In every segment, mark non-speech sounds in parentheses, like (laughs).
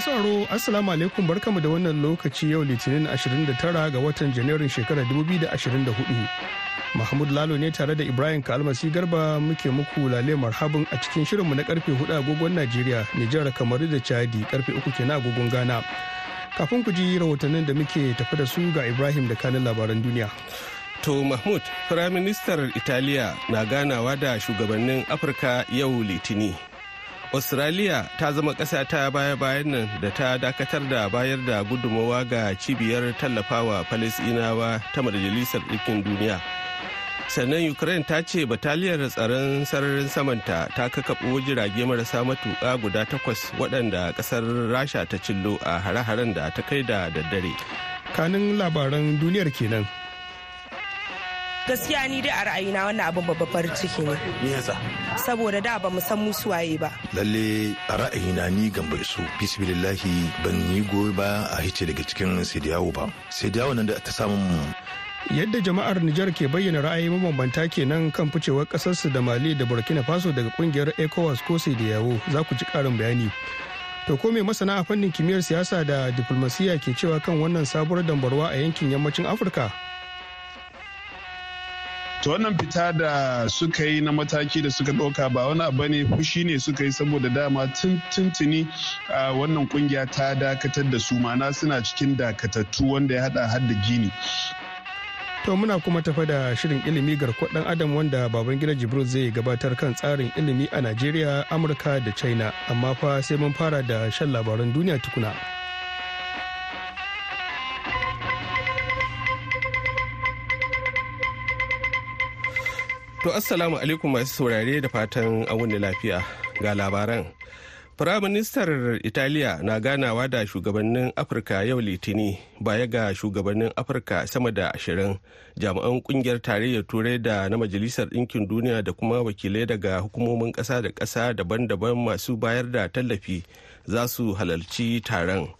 Masu Assalamu alaikum barkamu da wannan lokaci yau Litinin 29 ga watan Janairun shekarar 2024. Mahmud Lalo ne tare da Ibrahim Kalmasi Garba muke muku lale marhabin a cikin shirinmu na ƙarfe 4 agogon Najeriya, Nijar, Kamaru da Chadi ƙarfe 3 kenan agogon Ghana. Kafin ku ji rahotannin da muke tafi da su ga Ibrahim da kanin labaran duniya. To Mahmud, Firaministar Italiya na ganawa da shugabannin Afirka yau Litini. Australia ta zama ƙasa ta baya-bayan nan da ta dakatar da bayar da gudummawa ga cibiyar tallafawa Falasɗinawa ta Majalisar Ɗinkin Duniya. sannan ukraine ta ce bataliyar tsaron sararin samanta ta kakaɓo jirage marasa matuƙa guda takwas waɗanda ƙasar rasha ta cillo a hare-haren da ta kai da daddare kanin labaran duniyar kenan gaskiya ni dai a ra'ayina wannan abin babban farin ciki ne Me yasa? saboda da ba mu san musu waye ba Lalle a ra'ayina ni gamba su bismillahi ban yi goyi ba a hice daga cikin Sidiyawo ba. Sidiyawo nan da ta samu yadda jama'ar Nijar ke bayyana ra'ayi mabambanta kenan kan ficewar kasarsu da Mali da Burkina Faso daga ƙungiyar ECOWAS ko da yawo za ku ji karin bayani. To ko mai masana a fannin kimiyyar siyasa da diplomasiya ke cewa kan wannan sabuwar dambarwa a yankin yammacin Afirka? To wannan fita da suka yi na mataki da suka ɗauka ba wani abu ne fushi ne suka yi saboda dama tun tuntuni a wannan ƙungiya ta dakatar da su. Mana suna cikin dakatattu wanda ya hada har da gini. To muna kuma tafa da shirin ilimi garkuwar ɗan adam wanda baban gida Jibril zai gabatar kan tsarin ilimi a Najeriya, Amurka da China, amma fa sai mun fara da shan labaran duniya tukuna. To assalamu alaikum masu saurare da fatan an wuni lafiya ga labaran. Firaministar Italiya na ganawa da shugabannin Afirka yau Litini baya ga shugabannin Afirka sama da ashirin jami'an ƙungiyar tarayyar turai da na Majalisar Ɗinkin Duniya da kuma wakilai daga hukumomin ƙasa da ƙasa daban-daban masu bayar da tallafi za su halarci taron.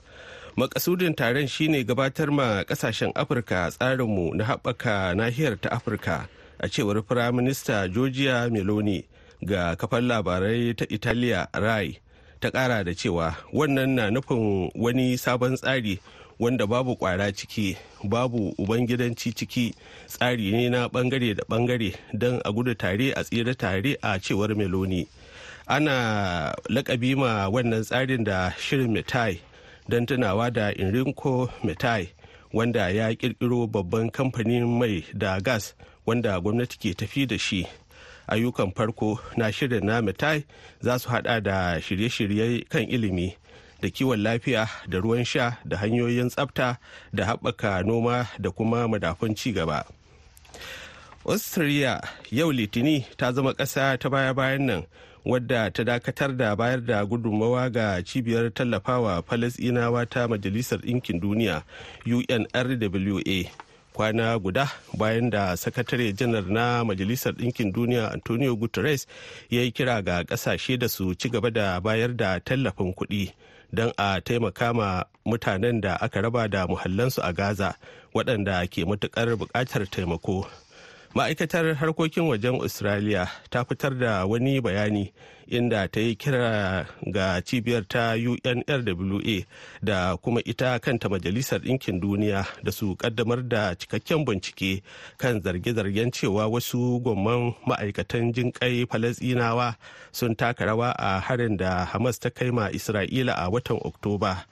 Makasudin taron shine gabatar ma ƙasashen Afirka tsarinmu na haɓaka nahiyar ta Afirka a cewar Firaminista Giorgia Meloni ga kafar labarai ta Italiya Rai. ta kara da cewa wannan na nufin wani sabon tsari wanda babu kwara ciki babu ubangidanci ciki tsari ne na ɓangare da ɓangare don a gudu tare a tsira tare a cewar meloni ana lakabi ma wannan tsarin da shirin metai don tunawa da enrico metai wanda ya kirkiro babban kamfanin mai da gas wanda gwamnati ke tafi da shi. Ayyukan farko na shirin na mitai za su hada da shirye-shirye kan ilimi da kiwon lafiya da ruwan sha da hanyoyin tsafta da haɓaka noma da kuma madafun ci gaba. Austria yau litini ta zama ƙasa ta baya-bayan nan wadda ta dakatar da bayar da gudunmawa ga cibiyar tallafawa falasinawa ta majalisar ɗinkin duniya unrwa kwana guda bayan da sakatare janar na majalisar ɗinkin duniya antonio guterres ya yi kira ga ƙasashe da su ci gaba da bayar da tallafin kuɗi don a taimaka ma mutanen da aka raba da muhallansu a gaza waɗanda ke matuƙar buƙatar taimako. Ma'aikatar harkokin wajen australia ta fitar da wani bayani inda ta yi kira ga cibiyar ta unrwa da kuma ita kanta majalisar ɗinkin duniya da su kaddamar da cikakken bincike kan zarge-zargen cewa wasu gwamman ma'aikatan jinƙai falasinawa sun taka rawa a harin da hamas ta kai ma isra'ila a watan oktoba.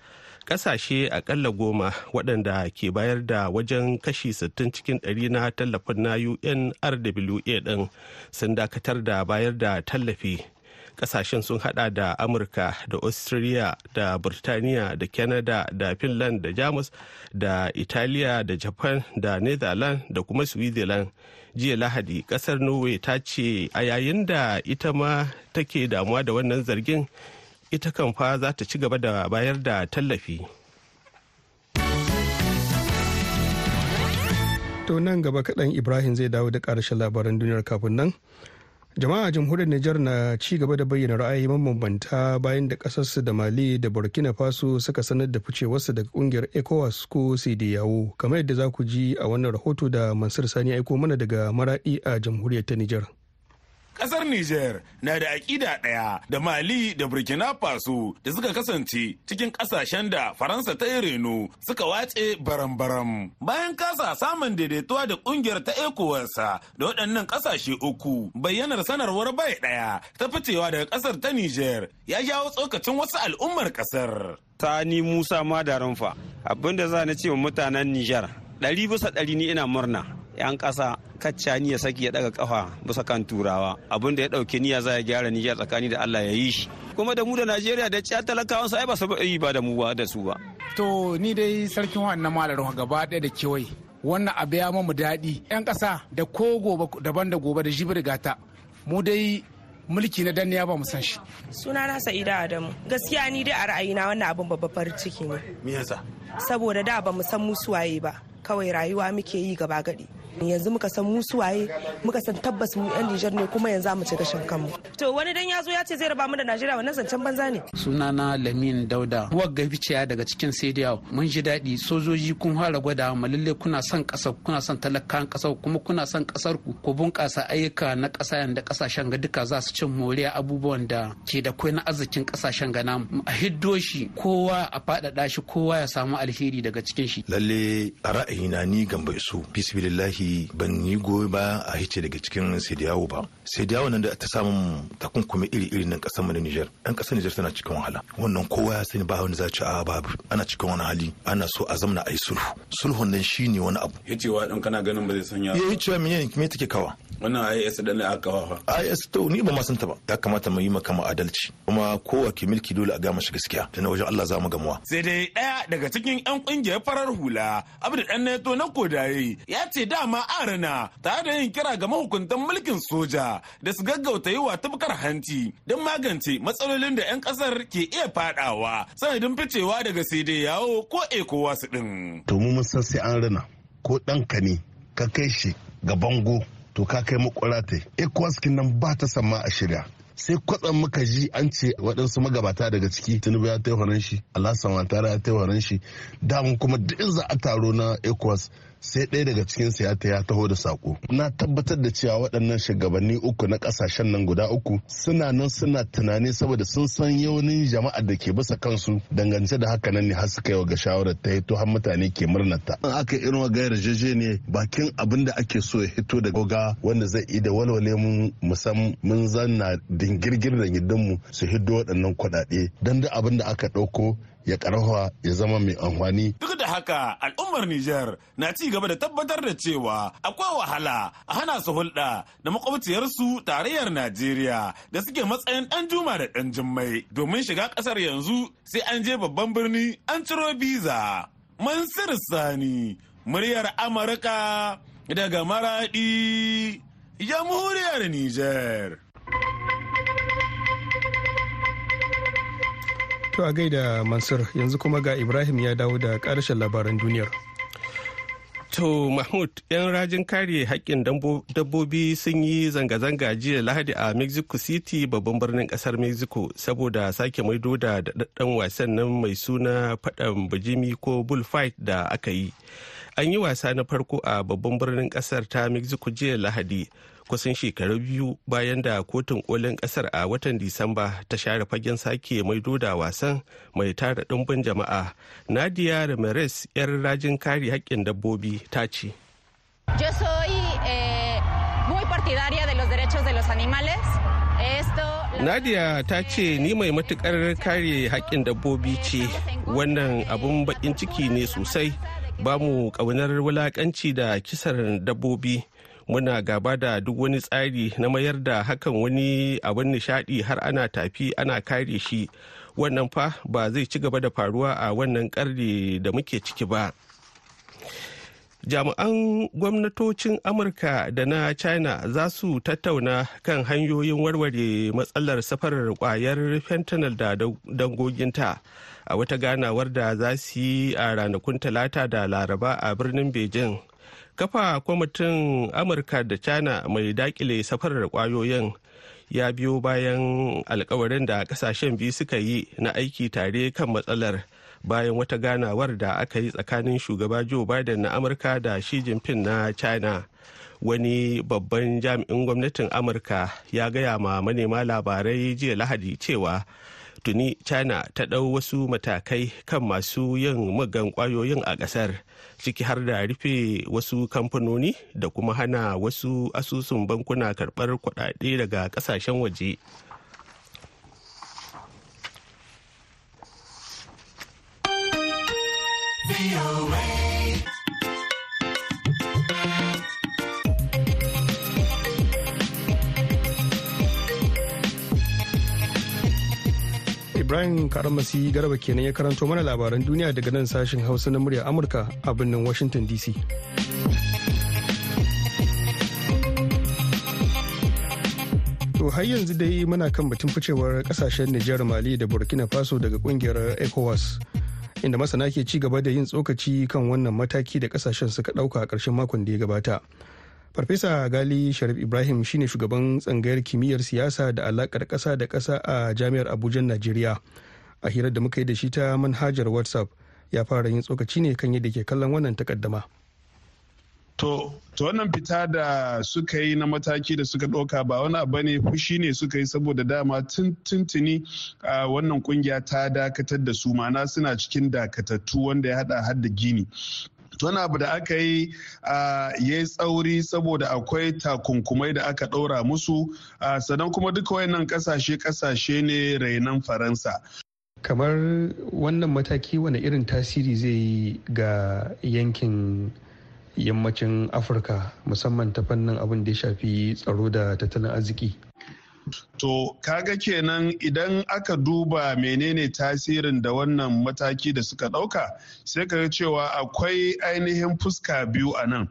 Ƙasashe akalla goma waɗanda ke bayar da wajen kashi 60 cikin ɗari na tallafin na unrwa ɗin sun dakatar da bayar da tallafi. Kasashen sun hada da amurka da austria da burtaniya da canada da finland da jamus da italiya da japan da netherlands da kuma switzerland. Jiya lahadi ƙasar norway ta ce a yayin da ita ma take damuwa da wannan zargin ita kan fa za ta ci gaba da bayar da tallafi. To nan gaba kaɗan Ibrahim zai dawo da ƙarshen labaran duniyar kafin nan. Jama'a jamhuriyar Nijar na ci gaba da bayyana ra'ayi mabambanta bayan da ƙasarsu da Mali da Burkina Faso suka sanar da ficewarsu daga ƙungiyar ECOWAS ko yawo kamar yadda za ku ji a wannan rahoto da Mansur Sani aiko mana daga Maraɗi a jamhuriyar ta Nijar. Kasar Niger na da aƙida ɗaya da Mali da Burkina Faso da suka kasance cikin ƙasashen da Faransa ta yi reno suka watse baram-baram. Bayan kasa samun daidaituwa da ƙungiyar ta ECOWAS da waɗannan ƙasashe uku, bayyanar sanarwar bai ɗaya ta ficewa daga ƙasar ta Niger ya jawo tsokacin wasu al'ummar ƙasar. Sani Musa Madaranfa abin da za na ce wa mutanen Niger ɗari bisa ɗari ni ina murna 'yan ƙasa kacca ya saki ya daga kafa bisa kan turawa. Abin da ya ɗauke niyya za ya gyara niyyar tsakani da Allah ya yi shi. Kuma da mu da Najeriya da ciya talakawan ai ba su yi ba da mu ba da su ba. To ni dai sarkin wannan malarin gaba ɗaya da kewaye. Wannan abu ya mu daɗi. 'yan ƙasa da ko gobe daban da gobe da jibir gata mu dai mulki na danniya ba mu san shi. Suna na sa'ida adamu. Gaskiya ni dai a ra'ayina wannan abin babbar farin ciki ne. Me yasa? Saboda da ba mu san mu suwaye ba. Kawai rayuwa muke yi gaba gadi. Yanzu muka san mu suwaye muka san tabbas mu yan Nijar ne kuma yanzu mu ci gashin kanmu. To wani dan ya zo ya ce zai raba mu da Najeriya wannan zancen banza ne? Sunana Lamin Dauda. Wagga biciya daga cikin Sediya mun ji daɗi. Sojoji kun fara gwada mu. Lalle kuna son ƙasar kuna son talakan ƙasar kuma kuna son ƙasar ku. Ku bunƙasa ayyuka na ƙasa da ƙasashen ga duka za su cin moriya abubuwan da ke da kwai na arzikin ƙasashen ga namu. A hiddo shi kowa a faɗaɗa shi kowa ya samu alheri daga cikin shi. Lalle a ra'ayina ni gamba isu bismillahi ban yi goyi ba a hice daga cikin sidiyawo ba. Sidiyawo nan da ta samun takunkumi iri-iri nan ƙasar mu da Niger. Ɗan ƙasar Niger tana cikin wahala. Wannan kowa ya sani ba wani za ci a babu. Ana cikin wani hali. Ana so a zamna a yi sulhu. Sulhun nan shine wani abu. Ya cewa ɗan kana ganin ba zai sanya ya yi cewa me me take kawa? Wannan IS da ne aka kawa IS to ni ba ma santa ba. Ya kamata mu yi maka mu adalci. Kuma kowa ke milki dole a gama shi gaskiya. Da na wajen Allah za mu gamuwa. Sai dai ɗaya daga cikin 'yan ƙungiyar farar hula Abdu Dan Neto na Kodaye ya ce dama arana tare da yin kira ga mahukuntan mulkin soja da su gaggauta yi wa tafkar hanci don magance matsalolin da 'yan ƙasar ke iya fadawa sanadin ficewa daga sai dai yawo ko ekowa su din. To mu mun san sai an rana ko ɗanka ne ka kai shi ga bango to ka kai makwara ta ECOWAS nan ba ta sama a shirya. Sai kwatsam muka ji an ce waɗansu magabata daga ciki tinubu ya ta horon shi alhassan watara ya ta horon shi. Damun kuma duk za a taro na ecowas sai ɗaya daga cikin ya ta ya taho da sako na tabbatar da cewa waɗannan shugabanni uku na ƙasashen nan guda uku suna nan suna tunani saboda sun san yaunin jama'ar da ke bisa kansu. Dangance da haka nan ne har suka yi ga shawarar ta hito har mutane ke murnata in aka irin wa gayar ne bakin abin da ake so ya hito da goga wanda zai yi da walwale mun musam mun zanna dingirgir da gidanmu su hiddo waɗannan kuɗaɗe. Don da abin da aka ɗauko ya karfa ya zama mai amfani. Duk da haka al'ummar Nijar na ci gaba da tabbatar da cewa akwai wahala a hana su hulɗa da makwabciyarsu tarayyar Najeriya da suke matsayin ɗan juma da ɗan jimmai domin shiga ƙasar yanzu sai an je babban birni an ciro biza. Mansur Sani, muryar Amurka daga Maraɗi, jamhuriyar Nijar. To a gaida Mansur yanzu kuma ga Ibrahim ya dawo da ƙarshen labaran duniyar. To Mahmud, 'yan rajin kare haƙƙin dabbobi sun yi zanga-zanga jiya Lahadi a Mexico City babban birnin ƙasar Mexico saboda sake maido da daɗaɗɗen wasan nan mai suna faɗan bajimi ko bullfight da aka yi. An yi wasa na farko a babban birnin ƙasar ta Mexico jiya Lahadi. Kusan shekaru biyu bayan da kotun kolin ƙasar a watan disamba ta share fagen sake maido da wasan mai tara ɗumbin jama'a. Nadia ramirez yar rajin kare haƙƙin dabbobi ta ce. Nadia ta ce ni mai matuƙar kare haƙƙin dabbobi ce. wannan abun baƙin ciki ne sosai. ba mu ƙaunar wulaƙanci da kisar dabbobi. Muna gaba da duk wani tsari na mayar da hakan wani abin nishadi har ana tafi ana kare shi. Wannan fa ba zai ci gaba da faruwa a wannan karni da muke ciki ba. Jami'an gwamnatocin amurka da na china za su tattauna kan hanyoyin warware matsalar safarar ƙwayar fentanyl da dangoginta. A wata ganawar da za su yi a ranakun talata da laraba a birnin beijing kafa kwamitin amurka da china mai daƙile safarar ƙwayoyin ya biyo bayan alkawarin da ƙasashen biyu suka yi na aiki tare kan matsalar bayan wata ganawar da aka yi tsakanin shugaba joe biden na amurka da shi jinping na china. Wani babban jami'in gwamnatin amurka ya gaya ma manema labarai jiya lahadi cewa tuni china ta ɗau wasu matakai kan masu yin mugan ƙwayoyin a ƙasar ciki har da rufe wasu kamfanoni da kuma hana wasu asusun bankuna karɓar kuɗaɗe daga ƙasashen waje. Ibrahim Karamasi Garba kenan ya karanto mana labaran duniya daga nan sashen Hausa na murya Amurka a birnin Washington DC. To har yanzu dai muna kan batun ficewar ƙasashen Nijar Mali da Burkina Faso daga ƙungiyar ECOWAS. Inda masana ke ci gaba da yin tsokaci kan wannan mataki da ƙasashen suka ɗauka a ƙarshen makon da ya gabata. Farfesa gali sharif ibrahim shine shugaban tsangayar kimiyyar siyasa da alakar kasa da kasa a jami'ar abuja najeriya. A hirar da muka yi da shi ta manhajar whatsapp ya fara yin tsokaci ne kan yadda ke kallon wannan takaddama. To, to wannan fita da suka yi na mataki da suka ɗauka ba wani abu ne fushi ne suka yi saboda dama tuntuni a wannan ƙungiya ta dakatar da su. Mana suna cikin dakatattu wanda ya hada har da gini. Wani abu da aka yi ya yi tsauri saboda akwai takunkumai da aka ɗaura musu. Sannan kuma duka wayannan ƙasashe ƙasashe ne rainan faransa. Kamar wannan mataki wani irin tasiri zai yi ga yankin yammacin afirka musamman ta fannin abin da ya shafi tsaro da tattalin arziki? To kaga kenan idan aka duba menene tasirin da wannan mataki da suka ɗauka sai ka cewa akwai ainihin fuska biyu a nan.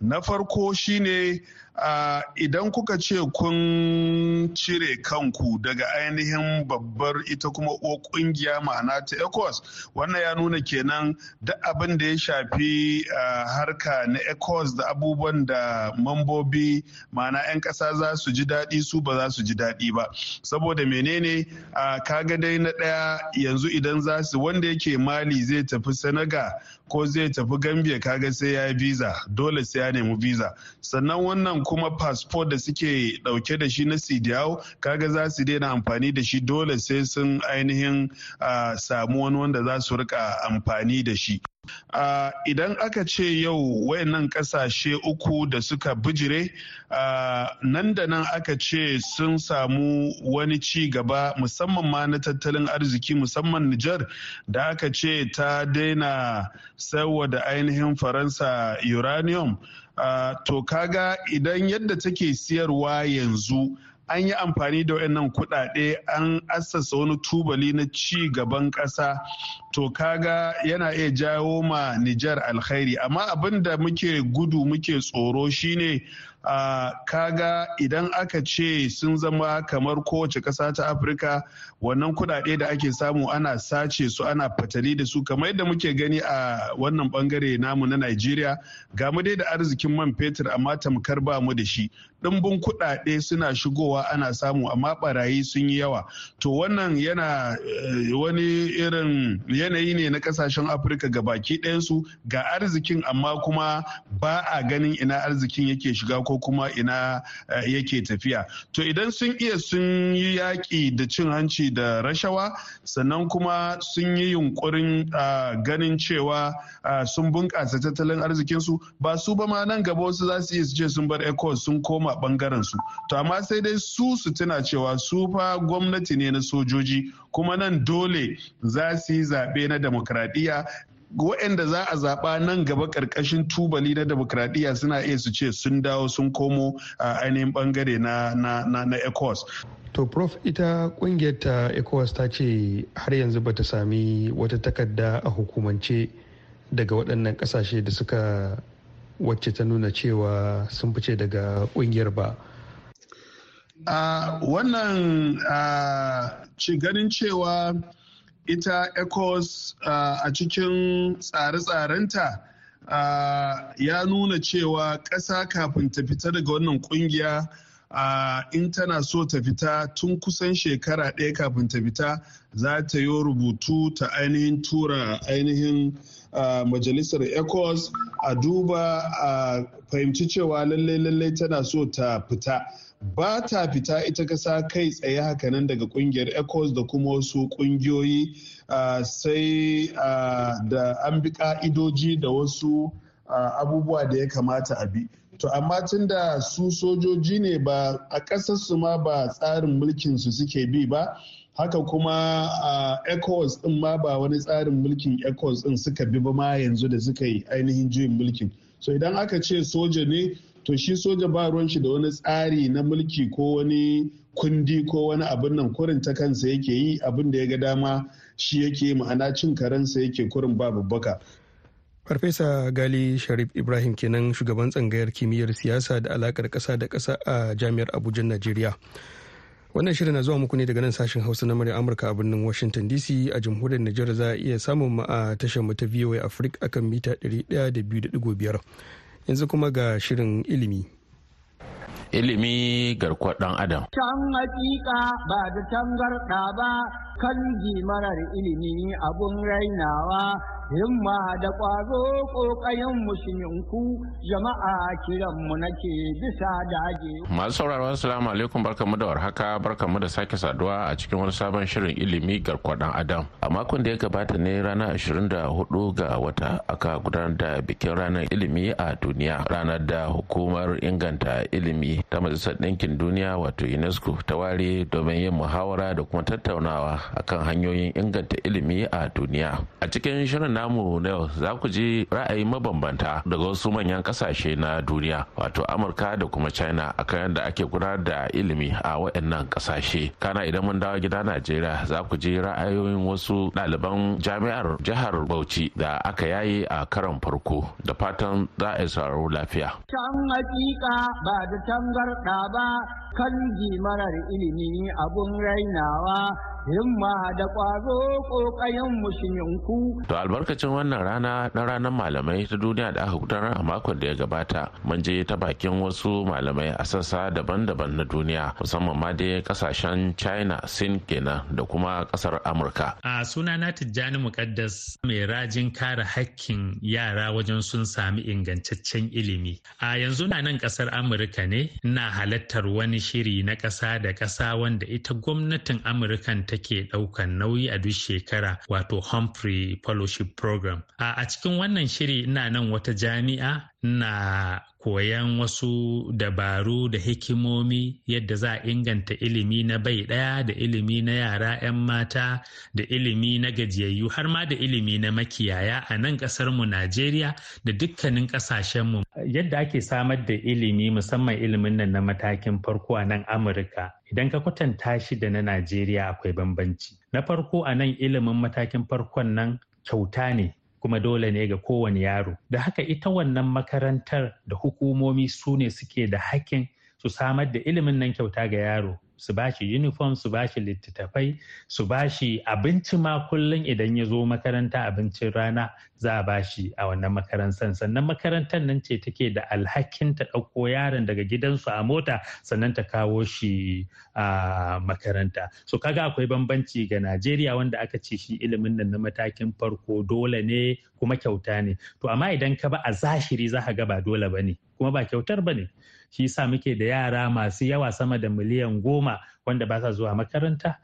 Na farko shine Uh, idan kuka ce kun cire kanku daga ainihin babbar ita kuma o ƙungiya ma'ana ta ecos wannan ya nuna kenan duk abin da ya shafi harka na ecos da abubuwan da mambobi ma'ana 'yan ƙasa za su ji daɗi su ba za su ji daɗi ba. Saboda menene? Uh, kaga dai na ɗaya yanzu idan za su wanda yake mali zai tafi senegal ko zai tafi gambia kaga sai ya yi visa dole sai ya nemi visa. Sannan wannan kuma passport da suke ɗauke da shi na sidiyawo kaga za su daina amfani da shi dole sai sun ainihin samu wani wanda za su riƙa amfani da shi. Uh, idan aka ce yau wayannan ƙasashe uku da suka bijire uh, nan da nan aka ce sun samu wani ci gaba musamman ma na tattalin arziki musamman Nijar da aka ce ta daina sayarwa da ainihin faransa uranium. Uh, to kaga idan yadda take siyarwa yanzu an yi amfani da wayannan kuɗaɗe an assasa wani tubali na ci gaban ƙasa to kaga yana iya jawo ma Nijar alkhairi. Amma abin da muke gudu muke tsoro shine kaga idan aka ce sun zama kamar kowace ƙasa ta afirka wannan kuɗaɗe da ake samu ana sace su ana fatali da su. Kamar yadda muke gani a wannan ɓangare namu na Najeriya ga mu dai da arzikin man fetur amma tamkar ba mu da shi. Ɗimbin kuɗaɗe suna shigowa ana samu amma barayi sun yi yawa. To wannan yana uh, wani irin yanayi ne na ƙasashen afirka ga baki ɗayansu ga arzikin amma kuma ba a ganin ina arzikin yake shiga ko kuma ina yake tafiya. To idan sun iya sun yi yaƙi da cin hanci da rashawa sannan kuma sun yi yunkurin ganin cewa sun bunƙasa tattalin arzikinsu ba su ba ma nan gaba wasu za su iya su ce sun bar ecos sun koma ɓangaren su. To amma sai dai su su tuna cewa su fa gwamnati ne na sojoji kuma nan dole za su yi zaɓe na demokradiyya. Waɗanda za a zaɓa nan gaba ƙarƙashin tubali na demokradiyya suna iya su ce sun dawo sun komo a ainihin ɓangare na, na, na, na ecos to prof ita ƙungiyar ta ecos ta ce har yanzu bata sami wata takarda a hukumance daga waɗannan ƙasashe da suka wacce ta nuna cewa sun fice daga ƙungiyar ba? Uh, wannan uh, ci ganin cewa ita ecos uh, a cikin tsare-tsarenta ya nuna cewa ƙasa kafin ta fita daga wannan ƙungiya in tana so ta fita tun kusan shekara ɗaya kafin ta fita za ta yi rubutu ta ainihin tura ainihin majalisar ecos a duba a fahimci cewa lallai lallai tana so ta fita. Ba ta fita ita kasa kai tsaye haka nan daga ƙungiyar ecos da kuma wasu kungiyoyi sai da an bi ka'idoji da wasu abubuwa da ya kamata a bi. To amma tun da su sojoji ne ba a ƙasarsu ma ba tsarin mulkin su suke bi ba haka kuma a ecowas din ma ba wani tsarin mulkin ecowas din suka bi ba ma yanzu da suka yi ainihin juyin mulkin. So idan aka ce soja ne to shi soja ba ruwan shi da wani tsari na mulki ko wani kundi ko wani abin nan. Kurin ta kansa yake yi abin da ya ga dama shi yake ma'ana cin karensa yake kurin ba babbaka. Farfesa gali sharif ibrahim kenan shugaban tsangayar kimiyyar siyasa da alakar kasa da kasa a jami'ar abuja najeriya. Wannan shirin na zuwa muku ne daga nan sashen hausa na murya amurka a birnin washington dc a jamhuriyar nijar za a iya samun mu a tashar mu ta voa africa akan mita 102.5 yanzu kuma ga shirin ilimi. Ilimi garkuwar dan adam. Can hakika ba da tangarda ba kan marar ilimi abun rainawa himma da ƙwazo ƙoƙayen musulminku jama'a kiranmu nake bisa dage. Masu sauraro assalamu alaikum barkamu da warhaka barkamu da sake saduwa a cikin wani sabon shirin ilimi garkuwa dan adam. A makon da ya gabata ne ranar 24 ga wata aka gudanar da bikin ranar ilimi a duniya ranar da hukumar inganta ilimi ta majalisar ɗinkin duniya wato UNESCO ta ware domin yin muhawara da kuma tattaunawa akan hanyoyin inganta ilimi a duniya. A cikin shirin namu na yau za ku ji ra'ayi mabambanta daga wasu manyan ƙasashe na duniya wato amurka da kuma china akan yadda ake gudanar da ilimi a waɗannan ƙasashe. Kana idan mun dawo gida najeriya za ku ji ra'ayoyin wasu ɗaliban jami'ar jihar bauchi da aka yaye a karon farko. Da fatan za a sauraro lafiya. Can hakika ba da tangarɗa ba kan marar ilimi abun rainawa himma da ƙwazo ƙoƙayen musulminku. To albarkacin wannan rana na ranar malamai ta duniya da aka gudanar a makon da ya gabata mun je ta bakin wasu malamai a sassa daban-daban na duniya musamman ma dai ƙasashen China, Sin kenan da kuma ƙasar Amurka. A suna na Tijjani Muƙaddas mai rajin kare hakkin yara wajen sun sami ingantaccen ilimi. A yanzu na nan ƙasar Amurka ne na halartar wani shiri na ƙasa da ƙasa wanda ita gwamnatin Amurkan ta take ɗaukan nauyi a duk shekara wato Humphrey Fellowship Program. A cikin wannan shiri ina nan wata jami'a na koyan wasu dabaru da hikimomi yadda za a inganta ilimi na bai ɗaya da ilimi na yara 'yan mata da ilimi na gajiyayyu har ma da ilimi na makiyaya a nan ƙasarmu Najeriya da dukkanin ƙasashenmu. Yadda ake samar da ilimi musamman ilimin nan na matakin farko a nan Amurka idan ka kwatanta shi da na Najeriya akwai bambanci. Na farko a nan ilimin matakin farkon nan kyauta ne kuma dole ne ga kowane yaro. Da haka ita wannan makarantar da hukumomi su ne suke da hakkin su samar da ilimin nan kyauta ga yaro. Su ba shi uniform su ba shi littattafai su ba shi abinci ma kullum idan ya zo makaranta abincin rana za a ba shi a wannan makarantar. Sannan makarantar nan ce take da alhakin ta ɗauko yaron daga gidansu a mota sannan ta kawo shi a makaranta. So kaga akwai bambanci ga najeriya wanda aka ce shi ilimin nan na matakin farko dole ne kuma kyauta ne. To amma idan ka ba a zahiri za ka ga ba dole ba ne kuma ba kyautar ba ne. Shi yasa muke da yara masu yawa sama da miliyan goma wanda ba sa zuwa makaranta.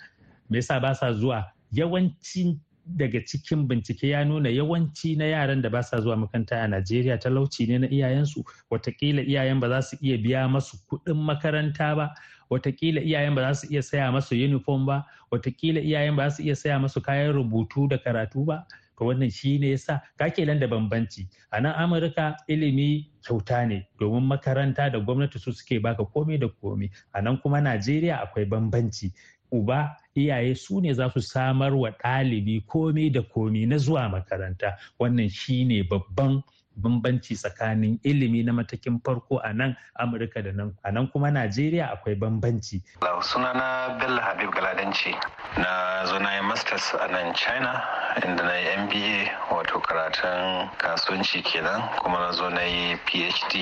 Me yasa ba sa zuwa? Yawanci daga cikin bincike ya nuna yawanci na yaran da ba sa zuwa makaranta a Najeriya talauci ne na iyayensu. Watakila iyayen ba za su iya biya masu kuɗin makaranta ba. Watakila iyayen ba za su iya saya masu uniform ba. Watakila iyayen ba za su iya saya masu kayan rubutu da karatu ba. To wannan shi ne yasa kake nan da bambanci. A nan amurka ilimi kyauta ne domin makaranta da gwamnati su suke baka komai da komai. A nan kuma najeriya akwai bambanci. Uba iyaye su ne za su samar wa ɗalibi komai da komai na zuwa makaranta. Wannan shi ne babban bambanci tsakanin ilimi na matakin farko a nan amurka da nan a nan kuma najeriya akwai bambanci. Sunana bello habib galadanci. Na zo na yi masters a nan china inda na yi mba wato karatun kasuwanci kenan kuma na zo na yi phd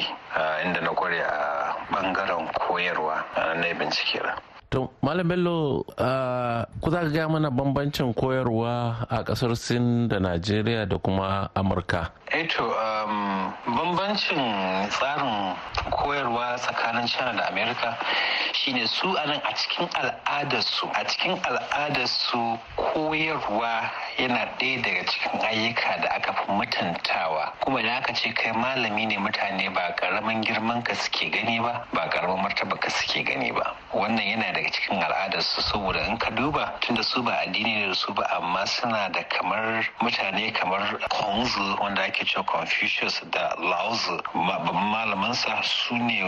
inda na kware a ɓangaren koyarwa na yi bincike To, Malam Bello, ku za ka gaya mana bambancin koyarwa a ƙasar Sin da Najeriya da kuma Amurka? Eto, um, bambancin tsarin koyarwa tsakanin China da Amerika shine su a nan a cikin al'adarsu, a cikin al'adarsu koyarwa yana ɗaya daga cikin ayyuka da aka fi mutuntawa. Kuma da aka ce kai malami ne mutane ba ƙaramin girman ka suke gani ba, ba ƙaramin martaba ka suke gani ba. Wannan yana daga cikin al'adarsu saboda in ka duba tunda su ba addini ne da su ba amma suna da kamar mutane kamar Konzu wanda ake cewa Confucius da Laozi. Malamansa su ne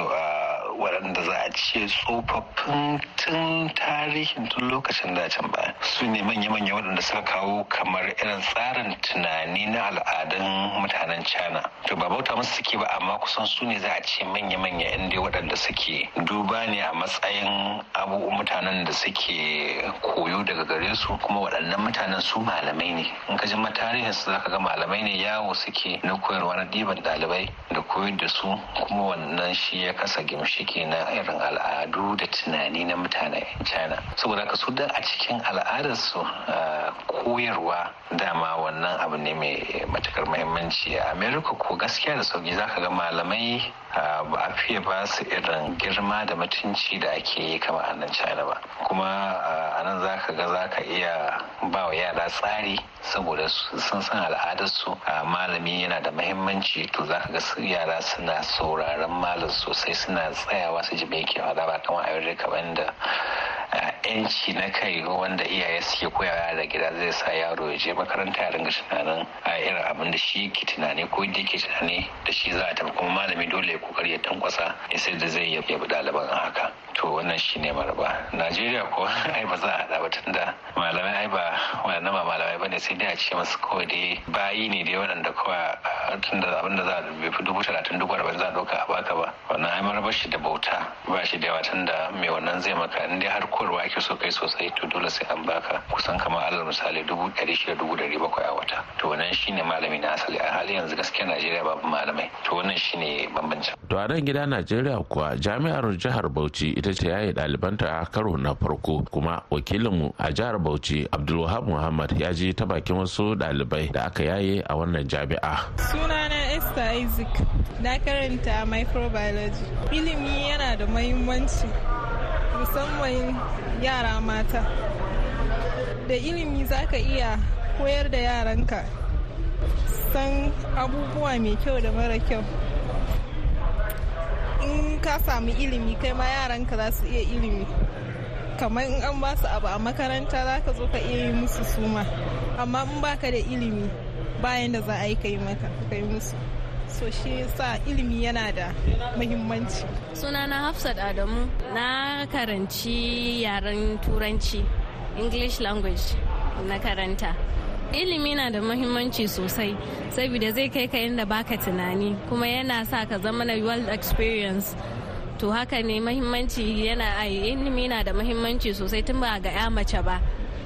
waɗanda za a ce tsofaffin tun tarihin tun lokacin da can baya. Su ne manya-manya waɗanda suka kawo kamar irin tsarin tunani na al'adun mutanen China. To ba bauta musu suke ba amma kusan su ne za a ce manya-manya inda waɗanda suke duba ne a matsayin abu mutanen da suke koyo daga gare su kuma waɗannan mutanen su malamai ne. In ka ji tarihin su zaka ga malamai ne yawo suke na koyarwa na ɗiban ɗalibai da koyar da su kuma wannan shi ya kasa gimshiki na irin al'adu da tunani na mutanen china. Saboda haka su a cikin al'adarsu koyarwa dama wannan abu ne mai matuƙar muhimmanci a america ko gaskiya da sauƙi. Zaka ga malamai ba a fiye ba su irin girma da mutunci da ake yi kama a nan china ba. Kuma a nan za ka ga za ka iya ba wa yara tsari saboda sun san al'adarsu. Malami yana da mahimmanci to za ka ga yara suna sauraron malam sosai suna tsayawa su ji me yake faɗa ba kamar a kamar da yanci na kai wanda iyaye suke koyawa da gida zai sa yaro ya je makaranta ya ringa tunanin a irin abin da shi ke tunani ko da yake tunani da shi za a tafi. Kuma malami dole ya ƙoƙari ya tankwasa ya sai da zai yabi ɗaliban haka. To wannan shi ne maraba. Najeriya ko (laughs) ai ba za a haɗa ba tunda malamai ai ba wannan ba malamai ba ne sai dai a ce masu kawai dai bayi ne dai waɗanda kawai tunda abin da za a bai fi dubu talatin dubu arba'in za a ɗauka a baka ba. Wannan ai marabar shi da bauta ba shi da yawa tunda mai wannan zai maka? In dai har koyarwa ake so kai sosai to dole sai an baka. Kusan kamar alal misali dubu ɗari shida dubu ɗari bakwai a wata to wannan shine malami na asali. A halin yanzu gaskiya najeriya babu malamai. To wannan shine bambancin. to a nan gida najeriya kuwa jami'ar jihar bauchi ita ce yaye ɗalibanta a karo na farko. Kuma wakilinmu a jihar bauchi abdulwahab muhammad ya je ta bakin wasu ɗalibai da aka yaye a wannan jami'a. sunana esther isaac. Na karanta microbiology. Ilimi yana da mahimmanci musamman yara mata. Da ilimi za ka iya koyar da yaranka san abubuwa mai kyau da mara kyau. In ka samu ilimi kai ma yaranka za su iya ilimi. Kamar in an ba su abu a makaranta za ka zo ka iya yi musu suma. Amma in baka da ilimi bayan da za a yi kai maka kai musu. So shi sa ilimi yana da muhimmanci. Sunana hafsat adamu. Na karanci yaren turanci english language na karanta. Ilimi na da muhimmanci sosai saboda zai kai ka inda baka tunani kuma yana sa ka zama na world experience. To haka ne muhimmanci yana ilimi na da muhimmanci sosai tun ba ga ya mace ba.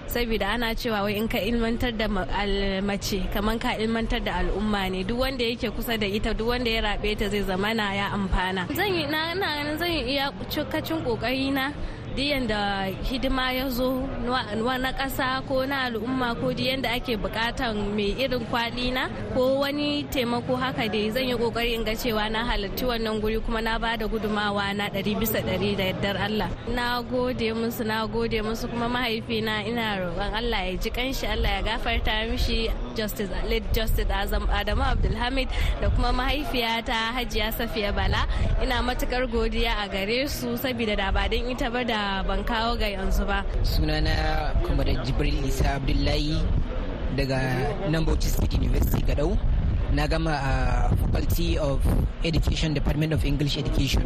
Saboda ana cewa wai in ka ilmantar da mace kamar ka ilmantar da al'umma ne. Duk wanda yake kusa da ita duk wanda ya rabe ta zai zama na ya amfana. Zan yi na zan ƙoƙari na diyan da hidima ya zo na ƙasa ko na al'umma ko diyan da ake bukatan mai irin kwali na ko wani taimako haka dai zan yi ƙoƙari in ga cewa na halarci wannan guri kuma na ba da gudumawa na ɗari bisa ɗari da yardar Allah. Na gode musu na gode musu kuma mahaifina ina roƙon Allah ya ji kanshi Allah ya gafarta mishi. Justice late justice Azam Adamu Abdulhamid da kuma mahaifiyata Hajiya Safiya Bala ina matuƙar godiya a gare su saboda da ba don ita ba da ban kawo ga yanzu ba. Sunana kuma da Jibril Isa Abdullahi daga nan Bauchi State University Gadau. Na gama a faculty of education department of english education.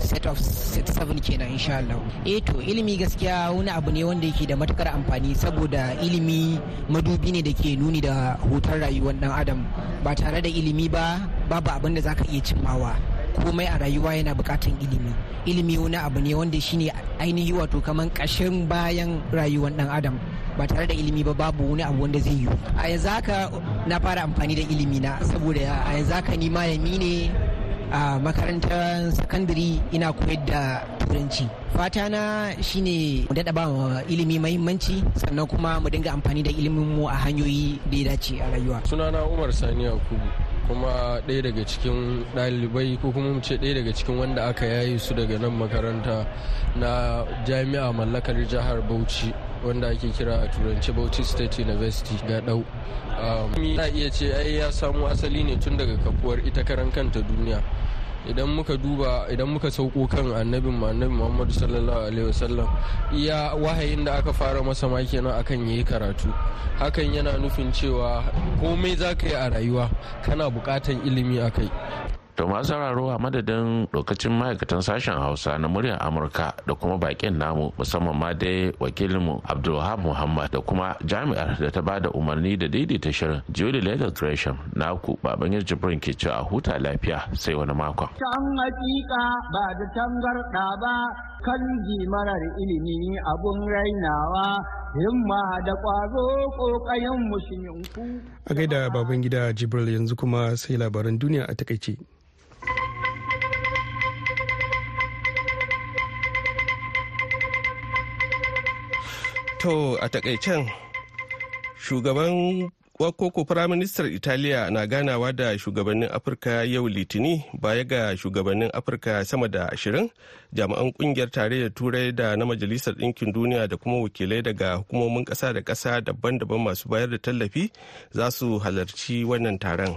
Set of set 7 kenan insha Allah. Eh to ilimi gaskiya wani abu ne wanda yake da matuƙar amfani saboda ilimi madubi ne da ke nuni da hutar rayuwar dan adam. Ba tare da ilimi ba babu abin da zaka iya cimmawa. Komai a rayuwa yana bukatan ilimi. Ilimi wani abu ne wanda shine ainihi wato kaman kashin bayan rayuwar dan adam. Ba tare da ilimi ba babu wani abu wanda zai yi a yanzu haka na fara amfani da ilimi na saboda a yanzu haka ni malami ne a makarantar sakandare ina koyar da turanci. Fata na shine mu daɗa ba ilimi mahimmanci sannan kuma mu dinga amfani da ilimin mu a hanyoyi da ya dace a rayuwa. Sunana umar sani yakubu. Kuma ɗaya daga cikin ɗalibai ko kuma mu ce ɗaya daga cikin wanda aka yayi su daga nan makaranta na jami'a mallakar jihar bauchi wanda ake kira a turanci bauchi state university ga ɗau na iya ce ai ya samu asali ne tun daga kafuwar ita karan kanta duniya. Idan muka duba idan muka sauko kan annabin annabi muhammadu sallallahu alaihi wasallam iya wahayin da aka fara masa ma kenan akan yayi karatu. Hakan yana nufin cewa komai za ka yi a rayuwa kana bukatan ilimi a kai. To masu sauraro a madadin lokacin ma'aikatan sashen Hausa na muryar Amurka da kuma bakin namu musamman ma dai wakilinmu Abdulwahab Muhammad da kuma jami'ar da ta ba da umarni da daidaita shirin Julie Leather Gresham na ku baban Jibrin ke cewa huta lafiya sai wani makon. Can hakika ba da tangarda ba kan marar ilimi abun rainawa himma da ƙwazo ƙoƙayen musulminku. A gaida baban gida Jibril yanzu kuma sai labaran duniya a taƙaice. To a takaicen shugaban koko firaministar italiya na ganawa da shugabannin afirka yau litini baya ga shugabannin afirka sama da ashirin jami'an ƙungiyar tarayyar turai da na majalisar ɗinkin duniya da kuma wakilai daga hukumomin ƙasa da ƙasa daban-daban masu bayar da tallafi za su halarci wannan taron.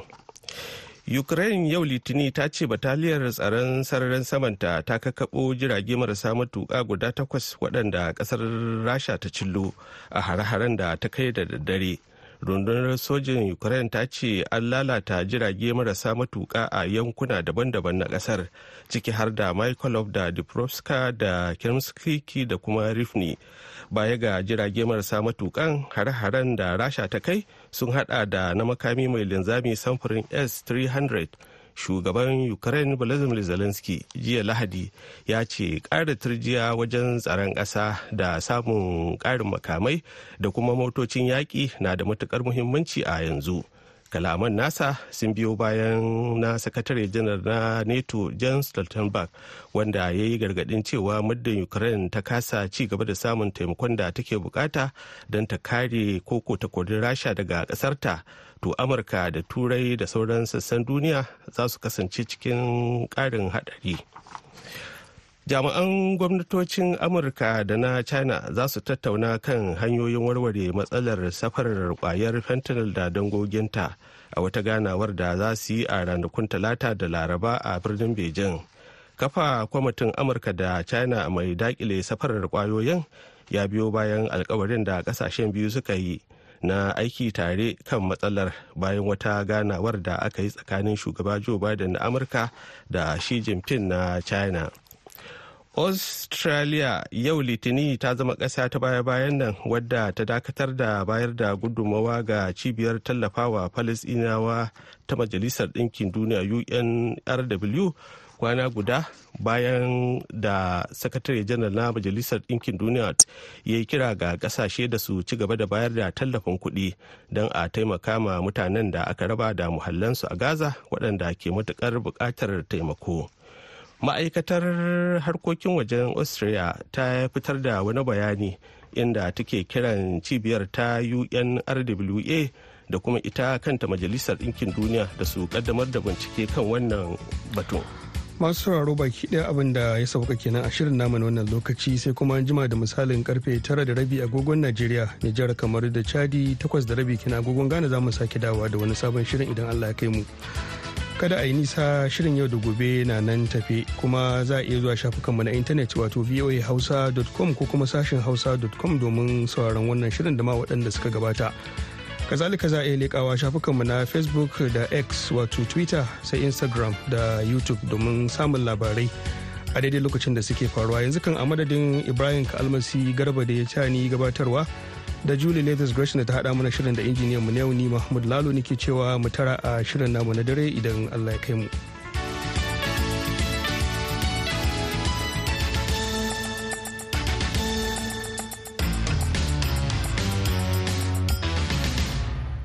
Ukraine yau litini ta ce bataliyar tsaron sararin samanta ta kakabo jirage marasa matuƙa guda takwas waɗanda ƙasar rasha ta cillo a hare-haren da ta kai da daddare. Rundunar sojin ukraine ta ce an lalata jirage marasa matuƙa a yankuna daban-daban na ƙasar ciki har da mykolov da diprovska da kirmskiki da kuma rifni baya ga jirage marasa matukan hare-haren da rasha ta kai sun hada da na makami mai linzami samfurin s-300 shugaban ukraine volodymyr zelensky jiya lahadi ya ce ƙara turjiya wajen tsaron ƙasa da samun ƙarin makamai da kuma motocin yaƙi na da matuƙar muhimmanci a yanzu. Kalaman nasa sun biyo bayan na sakatare janar na nato jens stoltenberg wanda ya yi gargaɗin cewa muddin ukraine ta kasa ci gaba da samun taimakon da take buƙata don ta kare koko ta kodin rasha daga kasarta to amurka da turai da sauran sassan duniya za su kasance cikin karin hadari jami'an gwamnatocin amurka da na china za su tattauna kan hanyoyin warware matsalar safarar ƙwayar fentanyl da dangoginta a wata ganawar da za su yi a ranakun talata da laraba a birnin beijing. Kafa kwamitin amurka da china mai daƙile safarar ƙwayoyin ya biyo bayan alkawarin da ƙasashen biyu suka yi na aiki tare kan matsalar bayan wata ganawar da aka yi tsakanin shugaba joe biden na amurka da shi jinping na china. Australia yau litini ta zama ƙasa ta baya-bayan nan wadda ta dakatar da bayar da gudummawa ga cibiyar tallafawa falisinawa ta majalisar ɗinkin duniya unrw kwana guda bayan da sakatare janar na majalisar ɗinkin duniya ya yi kira ga ƙasashe da su ci gaba da bayar da tallafin kuɗi don a taimaka ma mutanen da aka raba da muhallansu a gaza waɗanda ke matuƙar buƙatar taimako. ma'aikatar harkokin wajen austria ta fitar da wani bayani inda take kiran cibiyar ta unrwa da kuma ita kanta majalisar ɗinkin duniya da su kaddamar da bincike kan wannan batun masu sauraro baki ɗaya abin da ya sauka kenan a shirin naman wannan lokaci sai kuma an jima da misalin ƙarfe tara da rabi agogon najeriya nijar kamar da chadi takwas da rabi kina agogon ghana za mu sake dawa da wani sabon shirin idan allah ya kai mu. Kada a yi nisa shirin yau da gobe na nan tafe kuma za a iya zuwa shafukanmu na intanet wato voahausa.com ko kuma sashin hausa.com domin sauraron wannan shirin da ma waɗanda suka gabata. Kazalika za a iya leƙawa shafukanmu na facebook da x wato twitter sai instagram da youtube domin samun labarai a daidai lokacin da suke faruwa yanzu kan a madadin ibrahim kalmasi garba da ya ca ni gabatarwa da julie leathers gresham ta haɗa mana shirin da injiniyan mu yau ni mahmud lalo nake cewa mu tara a shirin namu na dare idan allah ya kai mu.